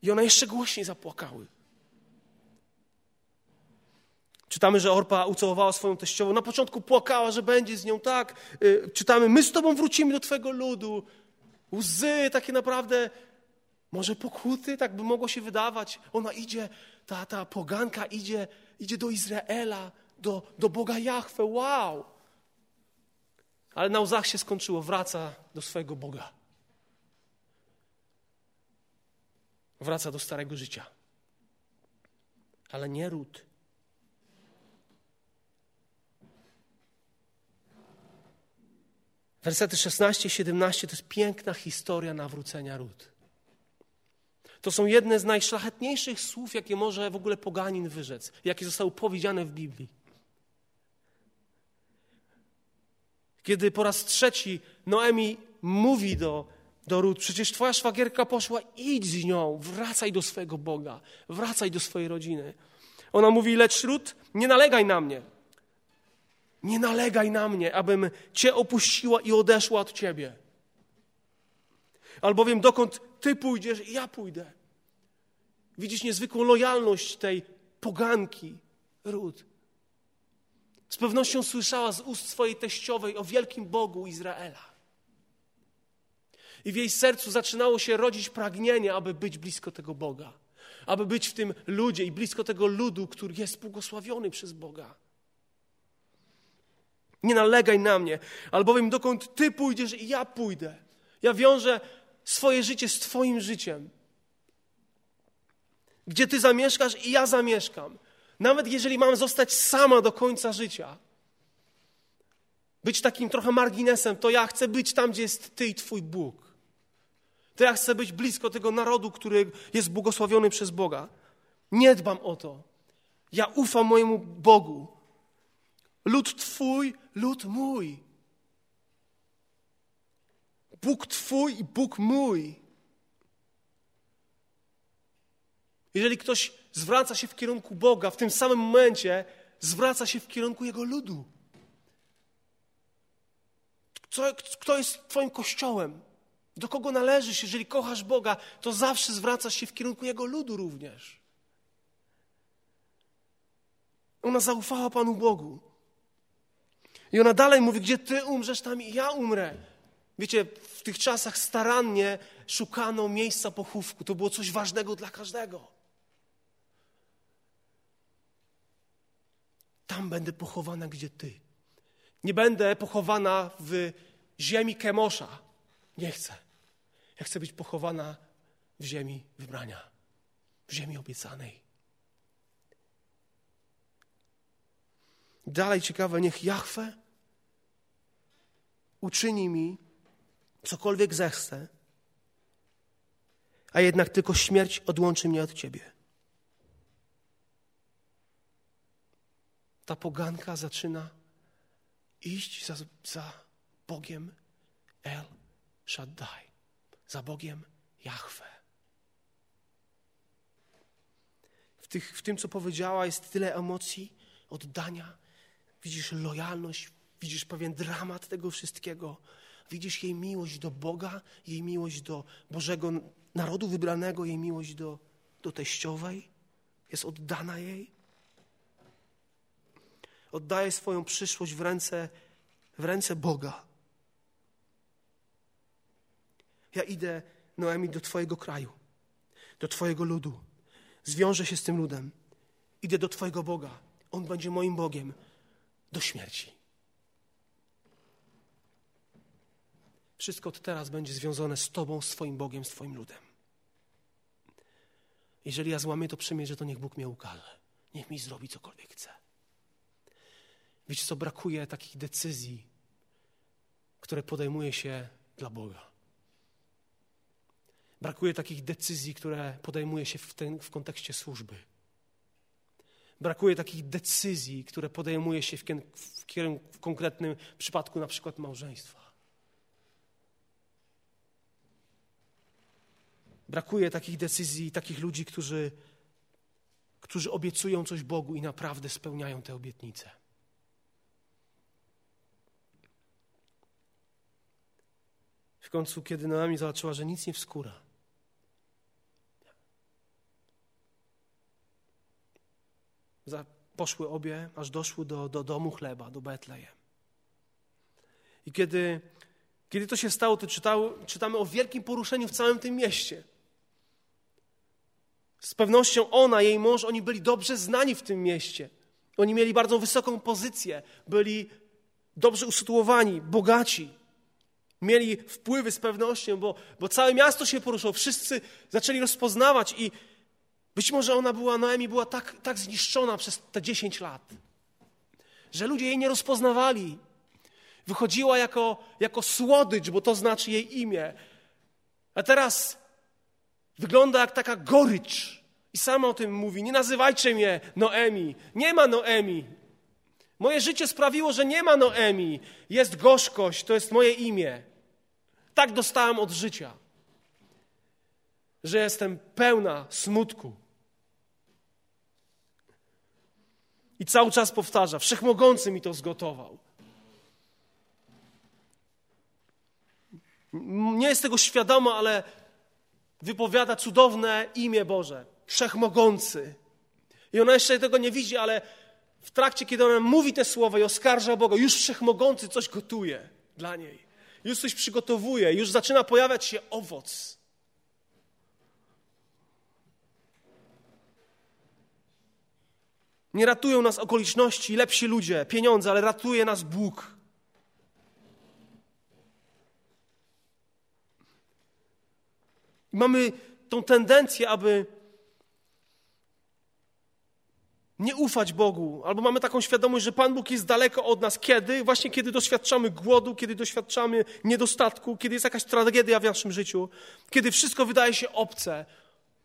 I one jeszcze głośniej zapłakały. Czytamy, że Orpa ucałowała swoją teściową. Na początku płakała, że będzie z nią tak. Y, czytamy, my z tobą wrócimy do twojego ludu. Łzy takie naprawdę, może pokuty, tak by mogło się wydawać. Ona idzie, ta, ta poganka idzie, idzie do Izraela, do, do Boga Jahwe. Wow! Ale na łzach się skończyło. Wraca do swojego Boga. Wraca do starego życia. Ale nie ród Wersety 16 i 17 to jest piękna historia nawrócenia ród. To są jedne z najszlachetniejszych słów, jakie może w ogóle poganin wyrzec, jakie zostały powiedziane w Biblii. Kiedy po raz trzeci Noemi mówi do, do Ród, przecież twoja szwagierka poszła, idź z nią, wracaj do swojego Boga, wracaj do swojej rodziny. Ona mówi, lecz Ród, nie nalegaj na mnie. Nie nalegaj na mnie, abym Cię opuściła i odeszła od Ciebie. Albowiem dokąd Ty pójdziesz, ja pójdę. Widzisz niezwykłą lojalność tej poganki, Ród. Z pewnością słyszała z ust swojej teściowej o wielkim Bogu Izraela. I w jej sercu zaczynało się rodzić pragnienie, aby być blisko tego Boga, aby być w tym ludzie i blisko tego ludu, który jest błogosławiony przez Boga. Nie nalegaj na mnie, albowiem dokąd Ty pójdziesz, i ja pójdę. Ja wiążę swoje życie z Twoim życiem. Gdzie Ty zamieszkasz, i ja zamieszkam. Nawet jeżeli mam zostać sama do końca życia, być takim trochę marginesem, to ja chcę być tam, gdzie jest Ty i Twój Bóg. To ja chcę być blisko tego narodu, który jest błogosławiony przez Boga. Nie dbam o to. Ja ufam mojemu Bogu. Lud Twój, lud mój. Bóg Twój i Bóg mój. Jeżeli ktoś zwraca się w kierunku Boga, w tym samym momencie zwraca się w kierunku Jego ludu. Kto, kto jest Twoim kościołem? Do kogo należysz? Jeżeli kochasz Boga, to zawsze zwracasz się w kierunku Jego ludu również. Ona zaufała Panu Bogu. I ona dalej mówi, gdzie Ty umrzesz, tam i ja umrę. Wiecie, w tych czasach starannie szukano miejsca pochówku. To było coś ważnego dla każdego. Tam będę pochowana, gdzie Ty. Nie będę pochowana w ziemi Kemosza. Nie chcę. Ja chcę być pochowana w ziemi wybrania, w ziemi obiecanej. Dalej ciekawe, niech Jahwe uczyni mi cokolwiek zechce, a jednak tylko śmierć odłączy mnie od Ciebie. ta poganka zaczyna iść za, za Bogiem El Shaddai, za Bogiem Jahwe. W, tych, w tym, co powiedziała, jest tyle emocji, oddania. Widzisz lojalność, widzisz pewien dramat tego wszystkiego. Widzisz jej miłość do Boga, jej miłość do Bożego narodu wybranego, jej miłość do, do teściowej. Jest oddana jej oddaje swoją przyszłość w ręce, w ręce Boga. Ja idę, Noemi, do Twojego kraju, do Twojego ludu. Zwiążę się z tym ludem. Idę do Twojego Boga. On będzie moim Bogiem do śmierci. Wszystko od teraz będzie związane z Tobą, z Twoim Bogiem, z Twoim ludem. Jeżeli ja złamię to przymierze, to niech Bóg mnie ukaże. Niech mi zrobi cokolwiek chce. Wiecie co, brakuje takich decyzji, które podejmuje się dla Boga. Brakuje takich decyzji, które podejmuje się w, ten, w kontekście służby. Brakuje takich decyzji, które podejmuje się w, w, w konkretnym przypadku, na przykład małżeństwa. Brakuje takich decyzji, takich ludzi, którzy, którzy obiecują coś Bogu i naprawdę spełniają te obietnice. W końcu, kiedy Naomi zobaczyła, że nic nie wskóra, poszły obie, aż doszły do, do domu chleba, do Betlejem. I kiedy, kiedy to się stało, to czytały, czytamy o wielkim poruszeniu w całym tym mieście. Z pewnością ona, jej mąż, oni byli dobrze znani w tym mieście. Oni mieli bardzo wysoką pozycję, byli dobrze usytuowani, bogaci. Mieli wpływy z pewnością, bo, bo całe miasto się poruszyło, wszyscy zaczęli rozpoznawać i być może ona była, Noemi była tak, tak zniszczona przez te 10 lat, że ludzie jej nie rozpoznawali. Wychodziła jako, jako słodycz, bo to znaczy jej imię. A teraz wygląda jak taka gorycz. I sama o tym mówi. Nie nazywajcie mnie Noemi. Nie ma Noemi. Moje życie sprawiło, że nie ma Noemi. Jest gorzkość, to jest moje imię. Tak dostałem od życia, że jestem pełna smutku. I cały czas powtarza: Wszechmogący mi to zgotował. Nie jest tego świadoma, ale wypowiada cudowne imię Boże. Wszechmogący. I ona jeszcze tego nie widzi, ale w trakcie, kiedy ona mówi te słowa i oskarża Boga, już Wszechmogący coś gotuje dla niej. Już coś przygotowuje, już zaczyna pojawiać się owoc. Nie ratują nas okoliczności, lepsi ludzie, pieniądze, ale ratuje nas Bóg. Mamy tą tendencję, aby nie ufać Bogu, albo mamy taką świadomość, że Pan Bóg jest daleko od nas. Kiedy? Właśnie kiedy doświadczamy głodu, kiedy doświadczamy niedostatku, kiedy jest jakaś tragedia w naszym życiu, kiedy wszystko wydaje się obce.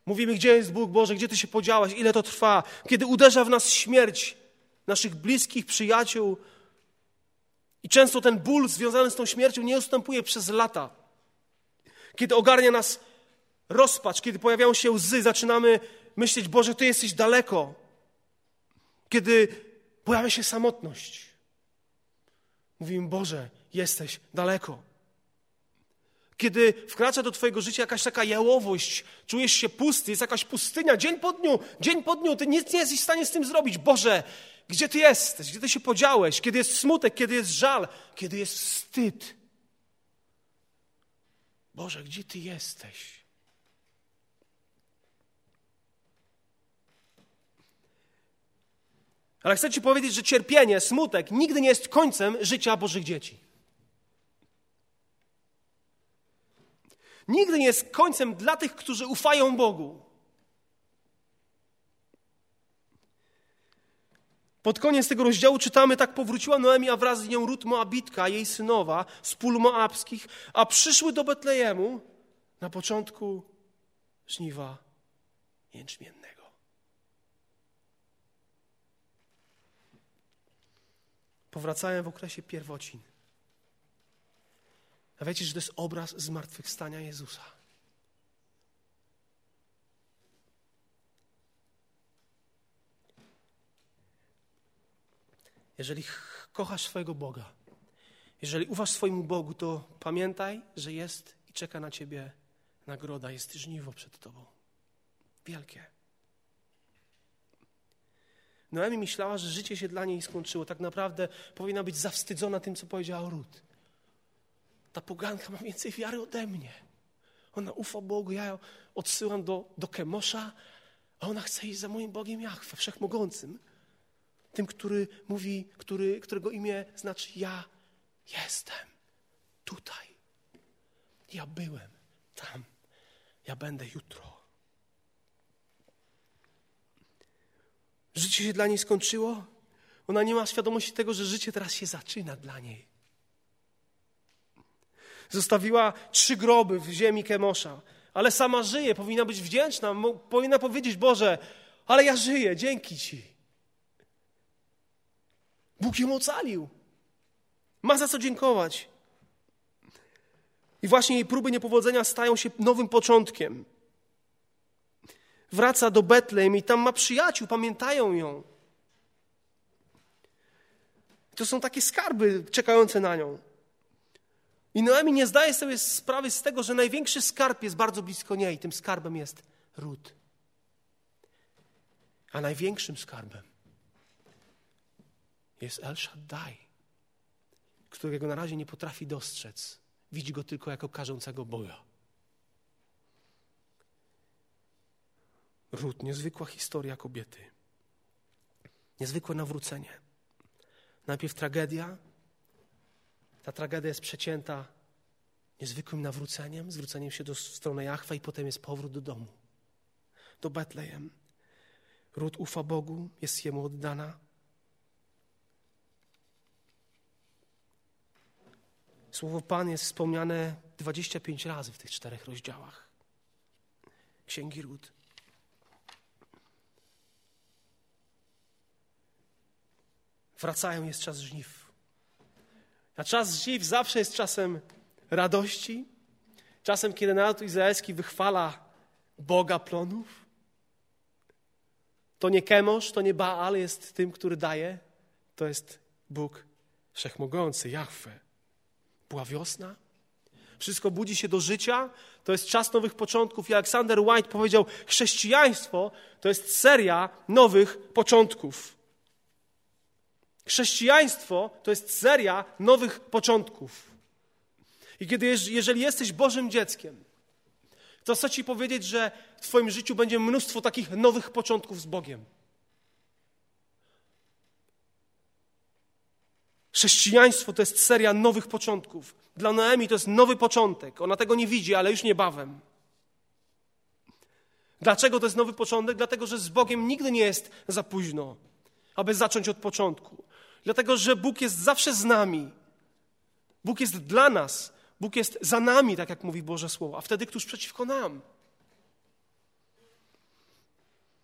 Mówimy, gdzie jest Bóg Boże, gdzie Ty się podziałeś, ile to trwa. Kiedy uderza w nas śmierć naszych bliskich, przyjaciół. I często ten ból związany z tą śmiercią nie ustępuje przez lata. Kiedy ogarnia nas rozpacz, kiedy pojawiają się łzy, zaczynamy myśleć, Boże, Ty jesteś daleko. Kiedy pojawia się samotność, mówimy, Boże, jesteś daleko. Kiedy wkracza do Twojego życia jakaś taka jałowość, czujesz się pusty, jest jakaś pustynia, dzień po dniu, dzień po dniu, Ty nic nie jesteś w stanie z tym zrobić. Boże, gdzie Ty jesteś? Gdzie Ty się podziałeś? Kiedy jest smutek, kiedy jest żal, kiedy jest wstyd. Boże, gdzie Ty jesteś? Ale chcę Ci powiedzieć, że cierpienie, smutek nigdy nie jest końcem życia Bożych dzieci. Nigdy nie jest końcem dla tych, którzy ufają Bogu. Pod koniec tego rozdziału czytamy, tak powróciła Noemi, a wraz z nią Rut Moabitka, jej synowa, z pól moabskich, a przyszły do Betlejemu na początku żniwa jęczmiennego. Powracają w okresie pierwocin. A wiecie, że to jest obraz zmartwychwstania Jezusa. Jeżeli kochasz swojego Boga, jeżeli ufasz swojemu Bogu, to pamiętaj, że jest i czeka na ciebie nagroda, jest żniwo przed tobą. Wielkie. Noemi myślała, że życie się dla niej skończyło. Tak naprawdę powinna być zawstydzona tym, co powiedziała Rut. Ta poganka ma więcej wiary ode mnie. Ona ufa Bogu, ja ją odsyłam do, do Kemosza, a ona chce iść za moim Bogiem Jachwę, Wszechmogącym. Tym, który mówi, który, którego imię znaczy ja jestem tutaj. Ja byłem tam. Ja będę jutro. Życie się dla niej skończyło. Ona nie ma świadomości tego, że życie teraz się zaczyna dla niej. Zostawiła trzy groby w ziemi Kemosza, ale sama żyje, powinna być wdzięczna, powinna powiedzieć: Boże, ale ja żyję, dzięki Ci. Bóg ją ocalił. Ma za co dziękować. I właśnie jej próby niepowodzenia stają się nowym początkiem wraca do Betlejem i tam ma przyjaciół, pamiętają ją. To są takie skarby czekające na nią. I Noemi nie zdaje sobie sprawy z tego, że największy skarb jest bardzo blisko niej. Tym skarbem jest ród. A największym skarbem jest El Shaddai, którego na razie nie potrafi dostrzec. Widzi go tylko jako karzącego Boga. Ród, niezwykła historia kobiety. Niezwykłe nawrócenie. Najpierw tragedia. Ta tragedia jest przecięta niezwykłym nawróceniem, zwróceniem się do, w stronę Jachwa i potem jest powrót do domu, do Betlejem. Ród ufa Bogu, jest Jemu oddana. Słowo Pan jest wspomniane 25 razy w tych czterech rozdziałach. Księgi Ród. Wracają, jest czas żniw. A czas żniw zawsze jest czasem radości, czasem, kiedy naród izraelski wychwala Boga plonów. To nie Kemosz, to nie Baal jest tym, który daje. To jest Bóg Wszechmogący, Jahwe. Była wiosna, wszystko budzi się do życia, to jest czas nowych początków. I Alexander White powiedział: Chrześcijaństwo to jest seria nowych początków. Chrześcijaństwo to jest seria nowych początków. I kiedy, jeżeli jesteś Bożym dzieckiem, to chcę Ci powiedzieć, że w Twoim życiu będzie mnóstwo takich nowych początków z Bogiem. Chrześcijaństwo to jest seria nowych początków. Dla Noemi to jest nowy początek. Ona tego nie widzi, ale już niebawem. Dlaczego to jest nowy początek? Dlatego, że z Bogiem nigdy nie jest za późno, aby zacząć od początku. Dlatego, że Bóg jest zawsze z nami. Bóg jest dla nas. Bóg jest za nami, tak jak mówi Boże Słowo, a wtedy któż przeciwko nam?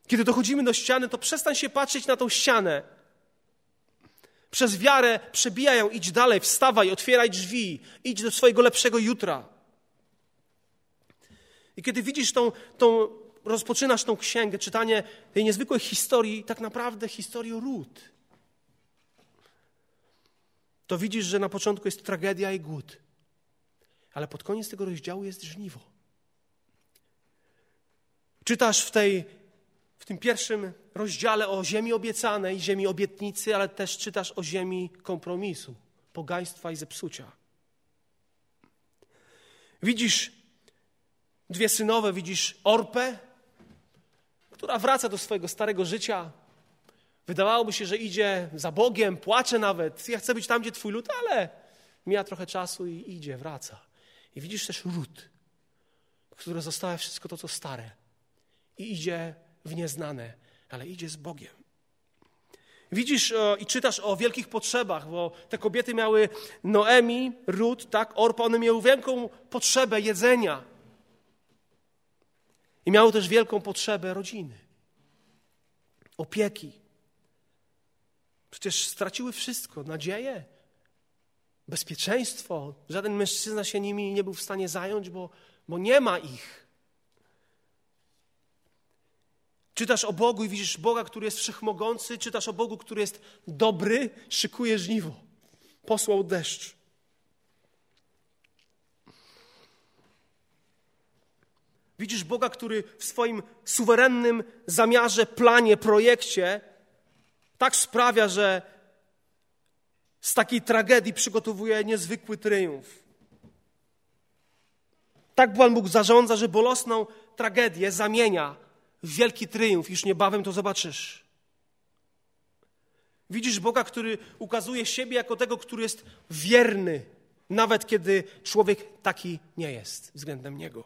Kiedy dochodzimy do ściany, to przestań się patrzeć na tą ścianę przez wiarę przebijaj ją, idź dalej, wstawaj, otwieraj drzwi, idź do swojego lepszego jutra. I kiedy widzisz tą, tą rozpoczynasz tą księgę, czytanie tej niezwykłej historii, tak naprawdę historii ród, to widzisz, że na początku jest tragedia i głód, ale pod koniec tego rozdziału jest żniwo. Czytasz w tej w tym pierwszym rozdziale o ziemi obiecanej, ziemi obietnicy, ale też czytasz o ziemi kompromisu, pogaństwa i zepsucia. Widzisz dwie synowe, widzisz Orpę, która wraca do swojego starego życia. Wydawałoby się, że idzie za Bogiem, płacze nawet. Ja chcę być tam, gdzie Twój lud, ale mija trochę czasu i idzie, wraca. I widzisz też Ród, która została wszystko to, co stare. I idzie w nieznane, ale idzie z Bogiem. Widzisz o, i czytasz o wielkich potrzebach, bo te kobiety miały Noemi, Rut, tak, Orpa, one miały wielką potrzebę jedzenia. I miały też wielką potrzebę rodziny, opieki. Przecież straciły wszystko, nadzieję, bezpieczeństwo. Żaden mężczyzna się nimi nie był w stanie zająć, bo, bo nie ma ich. Czytasz o Bogu i widzisz Boga, który jest wszechmogący, czytasz o Bogu, który jest dobry, szykuje żniwo. Posłał deszcz. Widzisz Boga, który w swoim suwerennym zamiarze, planie, projekcie tak sprawia, że z takiej tragedii przygotowuje niezwykły triumf. Tak Pan Bóg zarządza, że bolesną tragedię zamienia wielki triumf, już niebawem to zobaczysz. Widzisz Boga, który ukazuje siebie jako tego, który jest wierny, nawet kiedy człowiek taki nie jest względem Niego.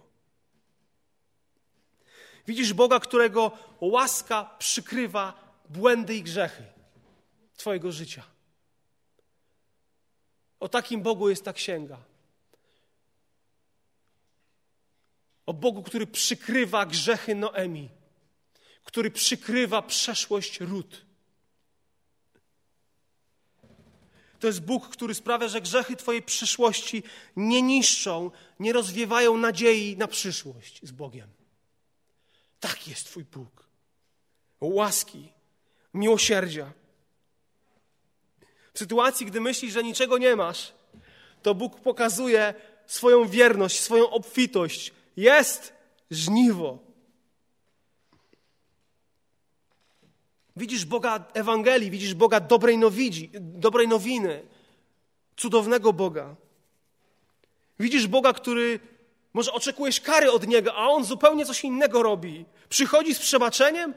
Widzisz Boga, którego łaska przykrywa błędy i grzechy Twojego życia. O takim Bogu jest ta księga. O Bogu, który przykrywa grzechy Noemi który przykrywa przeszłość ród. To jest Bóg, który sprawia, że grzechy Twojej przyszłości nie niszczą, nie rozwiewają nadziei na przyszłość z Bogiem. Tak jest Twój Bóg. Łaski, miłosierdzia. W sytuacji, gdy myślisz, że niczego nie masz, to Bóg pokazuje swoją wierność, swoją obfitość. Jest żniwo. Widzisz Boga Ewangelii, widzisz Boga dobrej, nowidzi, dobrej nowiny, cudownego Boga. Widzisz Boga, który może oczekujesz kary od Niego, a On zupełnie coś innego robi. Przychodzi z przebaczeniem,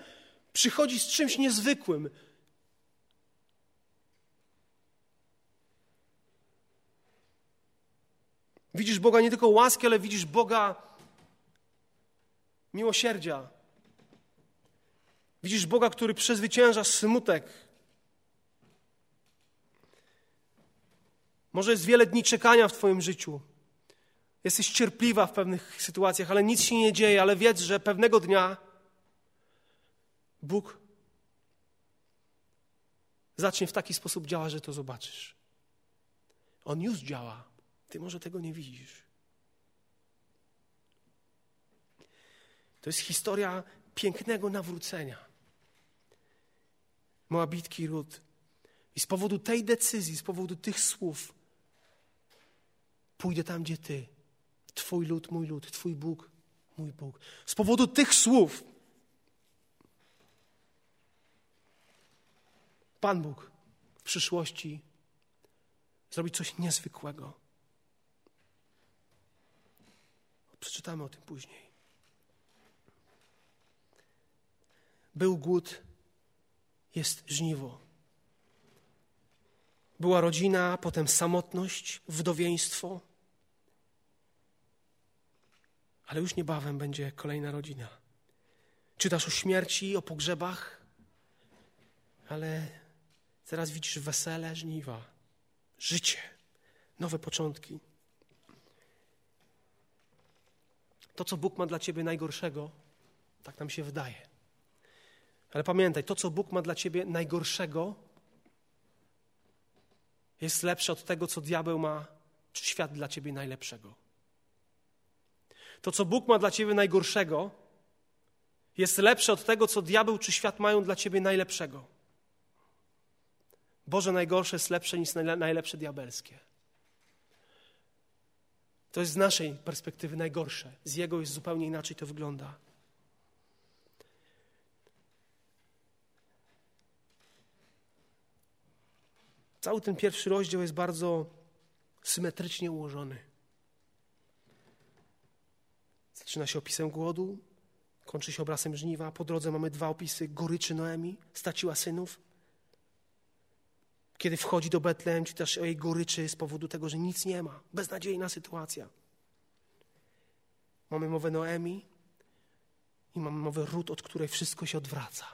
przychodzi z czymś niezwykłym. Widzisz Boga nie tylko łaski, ale widzisz Boga miłosierdzia. Widzisz Boga, który przezwycięża smutek. Może jest wiele dni czekania w Twoim życiu. Jesteś cierpliwa w pewnych sytuacjach, ale nic się nie dzieje, ale wiedz, że pewnego dnia Bóg zacznie w taki sposób działać, że to zobaczysz. On już działa. Ty może tego nie widzisz. To jest historia pięknego nawrócenia. Moabitki Rut. I z powodu tej decyzji, z powodu tych słów, pójdę tam, gdzie Ty. Twój lud, mój lud, Twój Bóg, mój Bóg. Z powodu tych słów Pan Bóg w przyszłości zrobi coś niezwykłego. Przeczytamy o tym później. Był głód, jest żniwo. Była rodzina, potem samotność, wdowieństwo. Ale już niebawem będzie kolejna rodzina. Czytasz o śmierci, o pogrzebach, ale teraz widzisz wesele, żniwa, życie, nowe początki. To, co Bóg ma dla ciebie najgorszego, tak nam się wydaje. Ale pamiętaj, to, co Bóg ma dla ciebie najgorszego, jest lepsze od tego, co diabeł ma, czy świat dla ciebie najlepszego. To, co Bóg ma dla ciebie najgorszego, jest lepsze od tego, co diabeł czy świat mają dla ciebie najlepszego. Boże najgorsze jest lepsze niż najlepsze diabelskie. To jest z naszej perspektywy najgorsze. Z jego jest zupełnie inaczej to wygląda. Cały ten pierwszy rozdział jest bardzo symetrycznie ułożony. Zaczyna się opisem głodu, kończy się obrazem żniwa. Po drodze mamy dwa opisy goryczy Noemi, straciła synów. Kiedy wchodzi do Betlejem, też o jej goryczy z powodu tego, że nic nie ma. Beznadziejna sytuacja. Mamy mowę Noemi i mamy mowę Rut, od której wszystko się odwraca.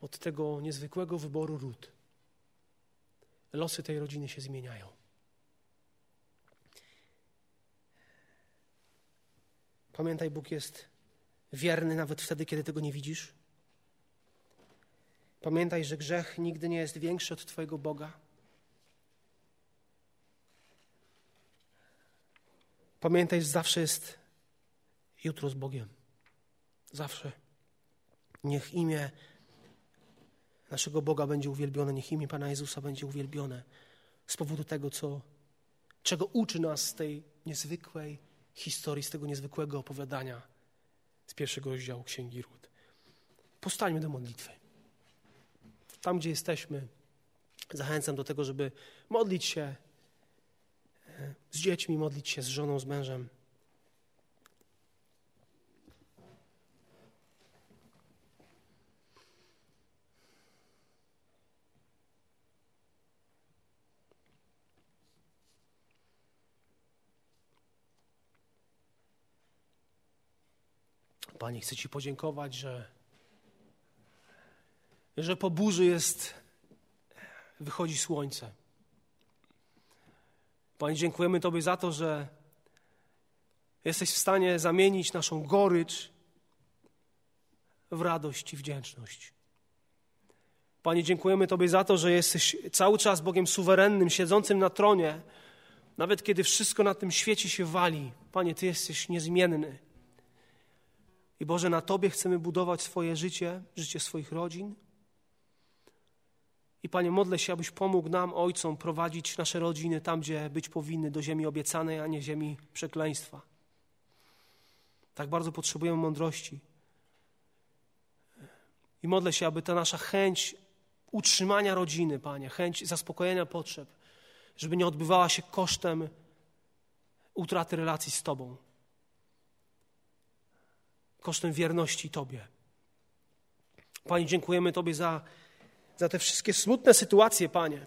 Od tego niezwykłego wyboru Rut losy tej rodziny się zmieniają. Pamiętaj, Bóg jest wierny nawet wtedy, kiedy tego nie widzisz. Pamiętaj, że grzech nigdy nie jest większy od Twojego Boga. Pamiętaj, że zawsze jest jutro z Bogiem. Zawsze. Niech imię naszego Boga będzie uwielbione, niech imię Pana Jezusa będzie uwielbione z powodu tego, co, czego uczy nas z tej niezwykłej historii, z tego niezwykłego opowiadania z pierwszego rozdziału Księgi Ród. Postańmy do modlitwy. Tam, gdzie jesteśmy, zachęcam do tego, żeby modlić się e, z dziećmi, modlić się z żoną, z mężem. Panie, chcę Ci podziękować, że, że po burzy jest, wychodzi słońce. Panie, dziękujemy Tobie za to, że jesteś w stanie zamienić naszą gorycz w radość i wdzięczność. Panie, dziękujemy Tobie za to, że jesteś cały czas Bogiem suwerennym, siedzącym na tronie, nawet kiedy wszystko na tym świecie się wali. Panie, Ty jesteś niezmienny. I Boże, na Tobie chcemy budować swoje życie, życie swoich rodzin. I Panie, modlę się, abyś pomógł nam, ojcom, prowadzić nasze rodziny tam, gdzie być powinny, do ziemi obiecanej, a nie ziemi przekleństwa. Tak bardzo potrzebujemy mądrości. I modlę się, aby ta nasza chęć utrzymania rodziny, Panie, chęć zaspokojenia potrzeb, żeby nie odbywała się kosztem utraty relacji z Tobą kosztem wierności Tobie. Panie, dziękujemy Tobie za, za te wszystkie smutne sytuacje, Panie,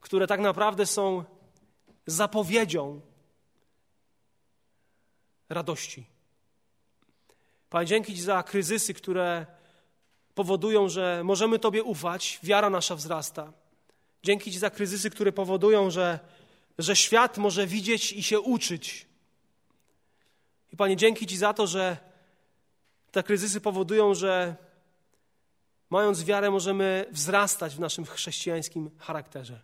które tak naprawdę są zapowiedzią radości. Panie, dzięki Ci za kryzysy, które powodują, że możemy Tobie ufać, wiara nasza wzrasta. Dzięki Ci za kryzysy, które powodują, że, że świat może widzieć i się uczyć. I Panie, dzięki Ci za to, że te kryzysy powodują, że mając wiarę możemy wzrastać w naszym chrześcijańskim charakterze.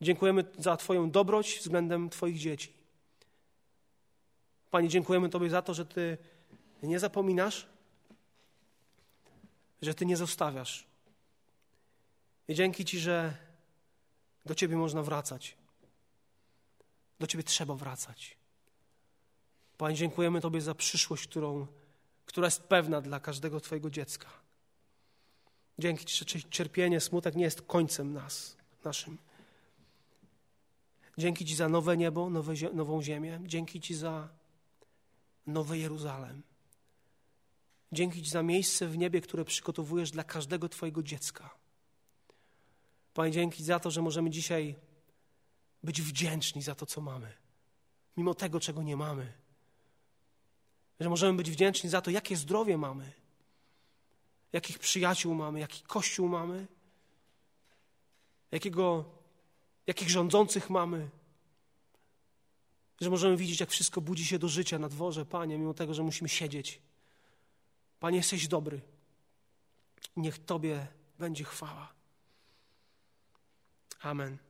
Dziękujemy za Twoją dobroć względem Twoich dzieci. Panie, dziękujemy Tobie za to, że Ty nie zapominasz, że Ty nie zostawiasz. I dzięki Ci, że do Ciebie można wracać. Do Ciebie trzeba wracać. Panie, dziękujemy Tobie za przyszłość, którą, która jest pewna dla każdego Twojego dziecka. Dzięki Ci, że cierpienie, smutek nie jest końcem nas, naszym. Dzięki Ci za nowe niebo, nowe, nową ziemię. Dzięki Ci za nowy Jeruzalem. Dzięki Ci za miejsce w niebie, które przygotowujesz dla każdego Twojego dziecka. Panie, dzięki za to, że możemy dzisiaj być wdzięczni za to, co mamy, mimo tego, czego nie mamy. Że możemy być wdzięczni za to, jakie zdrowie mamy, jakich przyjaciół mamy, jaki kościół mamy, jakiego, jakich rządzących mamy. Że możemy widzieć, jak wszystko budzi się do życia na dworze, Panie, mimo tego, że musimy siedzieć. Panie, jesteś dobry. Niech Tobie będzie chwała. Amen.